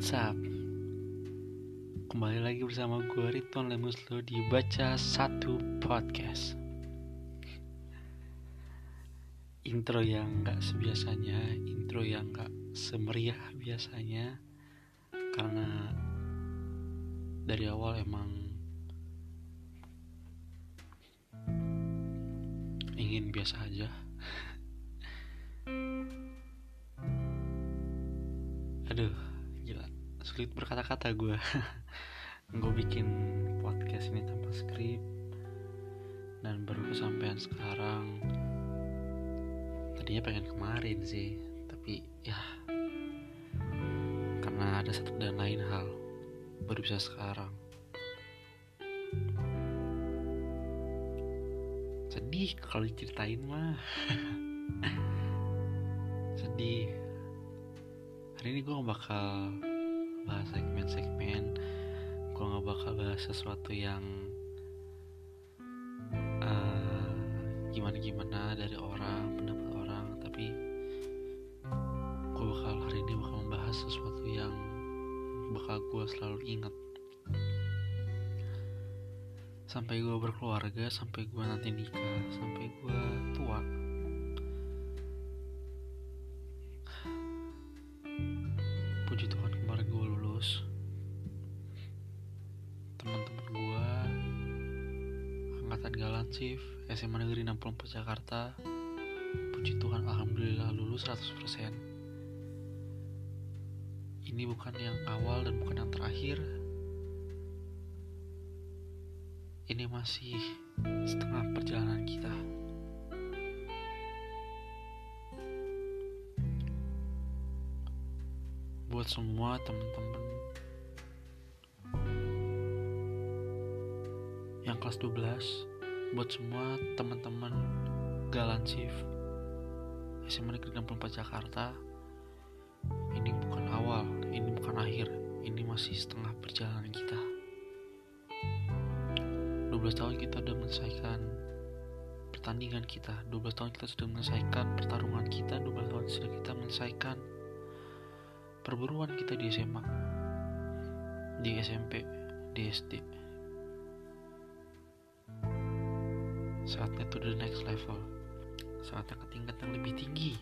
What's up? Kembali lagi bersama gue Riton Lemuslo di Baca Satu Podcast. Intro yang gak sebiasanya Intro yang gak semeriah biasanya. Karena dari awal emang Ingin biasa aja. Aduh sulit berkata-kata gue gue bikin podcast ini tanpa skrip. Dan baru kesampaian sekarang tadinya pengen kemarin sih tapi ya karena ada satu dan lain hal baru bisa sekarang. Sedih kalau diceritain mah. Sedih. Hari ini gue bakal bahas segmen-segmen. Gue gak bakal bahas sesuatu yang uh, gimana-gimana dari orang pendapat orang tapi gue bakal hari ini bakal membahas sesuatu yang bakal gue selalu ingat. Sampai gue berkeluarga sampai gue nanti nikah sampai gue tua Lansif, SMA Negeri 64 Jakarta. Puji Tuhan, Alhamdulillah lulus 100%. Ini bukan yang awal dan bukan yang terakhir. Ini masih setengah perjalanan kita. Buat semua teman-teman yang kelas 12 buat semua teman-teman Galansif SMA Negeri 64 Jakarta. Ini bukan awal ini bukan akhir ini masih setengah perjalanan kita. 12 tahun kita sudah menyelesaikan pertandingan kita 12 tahun kita sudah menyelesaikan pertarungan kita 12 tahun sudah kita menyelesaikan perburuan kita di SMA di SMP di SD saatnya to the next level. Saatnya ke yang lebih tinggi.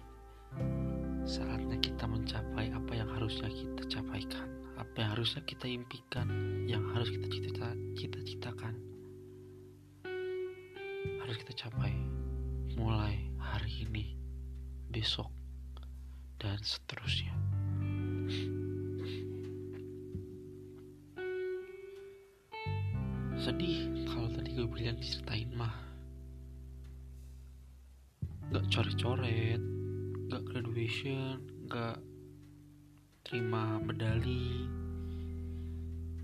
Saatnya kita mencapai apa yang harusnya kita capaikan. Apa yang harusnya kita impikan. Yang harus kita cita cita-citakan. Harus kita capai mulai hari ini besok dan seterusnya. Sedih kalau tadi gue bilang diceritain mah gak coret-coret gak graduation gak terima medali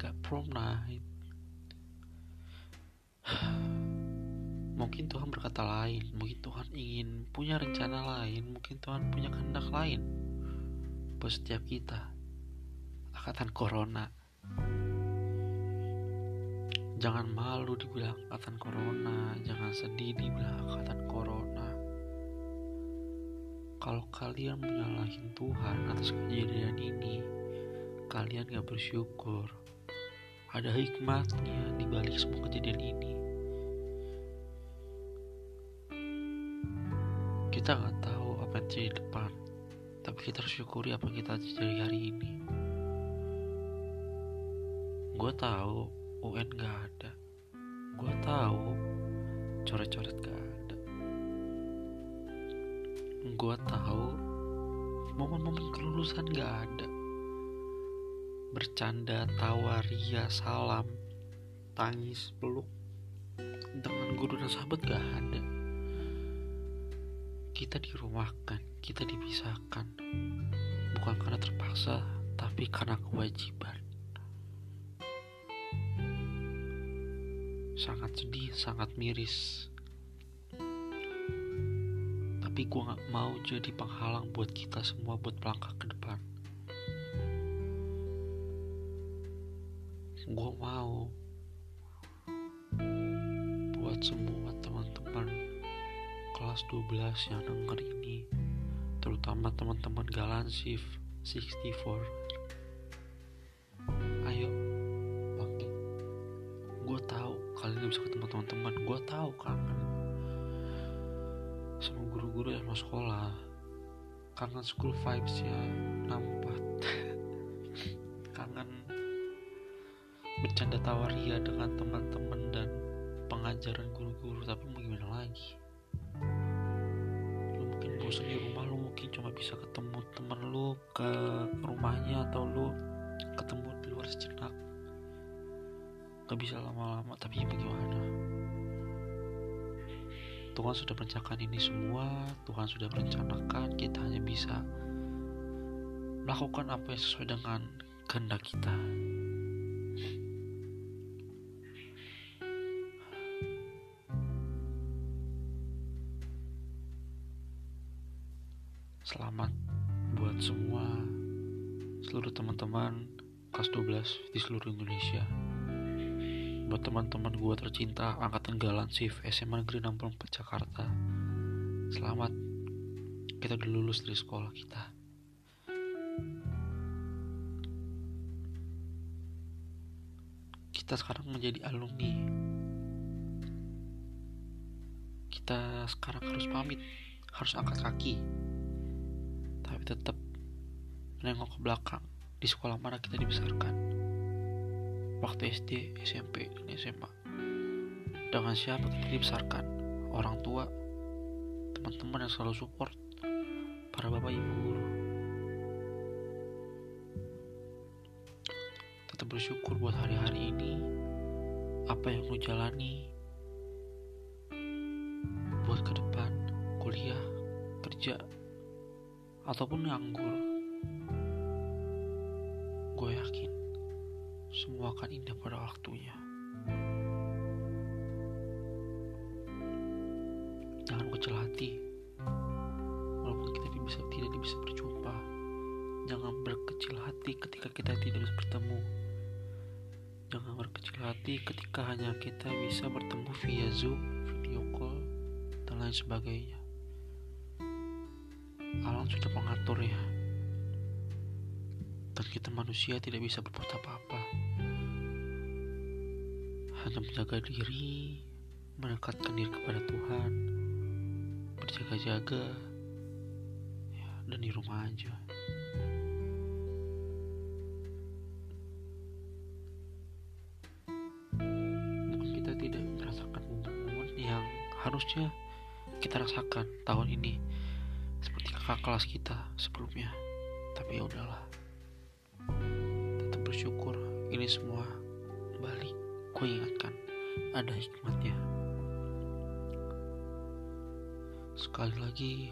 gak prom night mungkin Tuhan berkata lain mungkin Tuhan ingin punya rencana lain mungkin Tuhan punya kehendak lain buat setiap kita. Angkatan corona. Jangan malu dibilang angkatan corona jangan sedih dibilang angkatan corona kalau kalian menyalahin Tuhan atas kejadian ini, kalian gak bersyukur. Ada hikmatnya di balik semua kejadian ini. Kita gak tahu apa yang terjadi depan, tapi kita harus syukuri apa yang kita terjadi hari ini. Gue tahu UN gak ada. Gue tahu coret-coret gak ada gue tahu momen-momen kelulusan gak ada. Bercanda tawa ria salam tangis peluk. Dengan guru dan sahabat gak ada. Kita dirumahkan kita dipisahkan. Bukan karena terpaksa tapi karena kewajiban. Sangat sedih sangat miris tapi gue gak mau jadi penghalang buat kita semua buat melangkah ke depan. Gue mau buat semua teman-teman kelas 12 yang denger ini terutama teman-teman galan shift 64 ayo bangkit. Gue tahu kalian gak bisa ketemu teman-teman. Gue tahu kangen sama guru-guru mau sekolah. Kangen school vibes ya nampak. Kangen bercanda tawaria dengan teman-teman dan pengajaran guru-guru. Tapi mau gimana lagi? Lu mungkin bosan di rumah lu mungkin cuma bisa ketemu temen lu ke rumahnya atau lu ketemu di luar sejenak. Gak bisa lama-lama tapi ya bagaimana Tuhan sudah merencanakan ini semua Tuhan sudah merencanakan kita hanya bisa melakukan apa yang sesuai dengan kehendak kita. Selamat buat semua seluruh teman-teman kelas 12 di seluruh Indonesia buat teman-teman gue tercinta angkatan Galan Sif SMA Negeri 64 Jakarta. Selamat. Kita udah lulus dari sekolah kita. Kita sekarang menjadi alumni. Kita sekarang harus pamit harus angkat kaki tapi tetap menengok ke belakang di sekolah mana kita dibesarkan waktu SD, SMP, dan SMA. Dengan siapa kita dibesarkan? Orang tua, teman-teman yang selalu support, para bapak ibu guru. Tetap bersyukur buat hari-hari ini, apa yang lu jalani, buat ke depan, kuliah, kerja, ataupun nganggur. Gue yakin semua akan indah pada waktunya. Jangan kecil hati, walaupun kita bisa tidak bisa berjumpa. Jangan berkecil hati ketika kita tidak bisa bertemu. Jangan berkecil hati ketika hanya kita bisa bertemu via Zoom, video call, dan lain sebagainya. Alam sudah mengaturnya dan kita manusia tidak bisa berbuat apa-apa. Hanya menjaga diri mendekatkan diri kepada Tuhan berjaga-jaga ya, dan di rumah aja. Mungkin kita tidak merasakan momen-momen yang harusnya kita rasakan tahun ini seperti kakak kelas kita sebelumnya. Tapi ya udahlah bersyukur ini semua balik. Gue ingatkan ada hikmatnya. Sekali lagi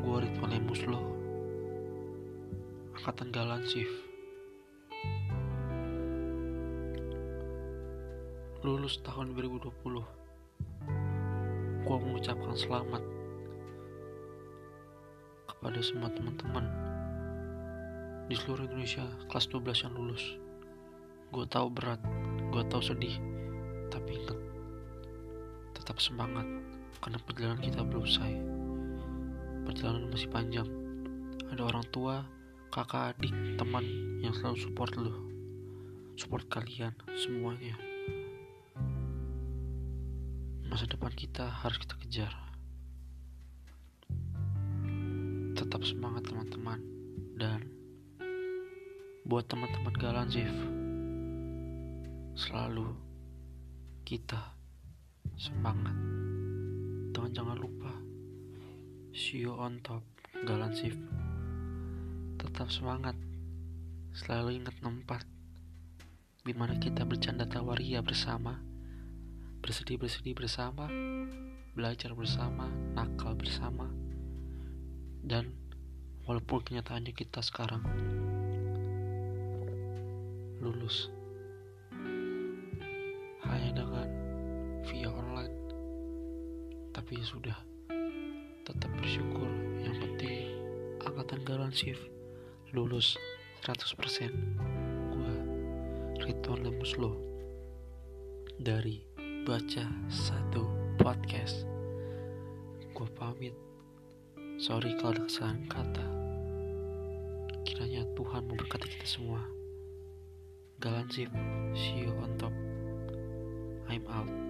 gue Ridwan Lemuslo angkatan Galan Sif. Lulus tahun 2020 gue mengucapkan selamat kepada semua teman-teman di seluruh Indonesia kelas 12 yang lulus. Gue tahu berat gue tahu sedih tapi ingat tetap semangat karena perjalanan kita belum selesai. Perjalanan masih panjang. Ada orang tua kakak adik teman yang selalu support lo support kalian semuanya. Masa depan kita harus kita kejar. Tetap semangat teman-teman. Dan buat teman-teman galan Zif. Selalu kita semangat. Dan jangan lupa see you on top galan Zif. Tetap semangat. Selalu ingat tempat di mana kita bercanda tawaria bersama bersedih-bersedih bersama, belajar bersama, nakal bersama, dan walaupun kenyataannya kita sekarang lulus hanya dengan via online, tapi ya sudah, tetap bersyukur. Yang penting angkatan Galan Shift lulus 100%. Gua Ridwan Lemuslo dari baca satu podcast. Gue pamit. Sorry kalau ada kesalahan kata. Kiranya Tuhan memberkati kita semua Galan Zip see you on top. Time out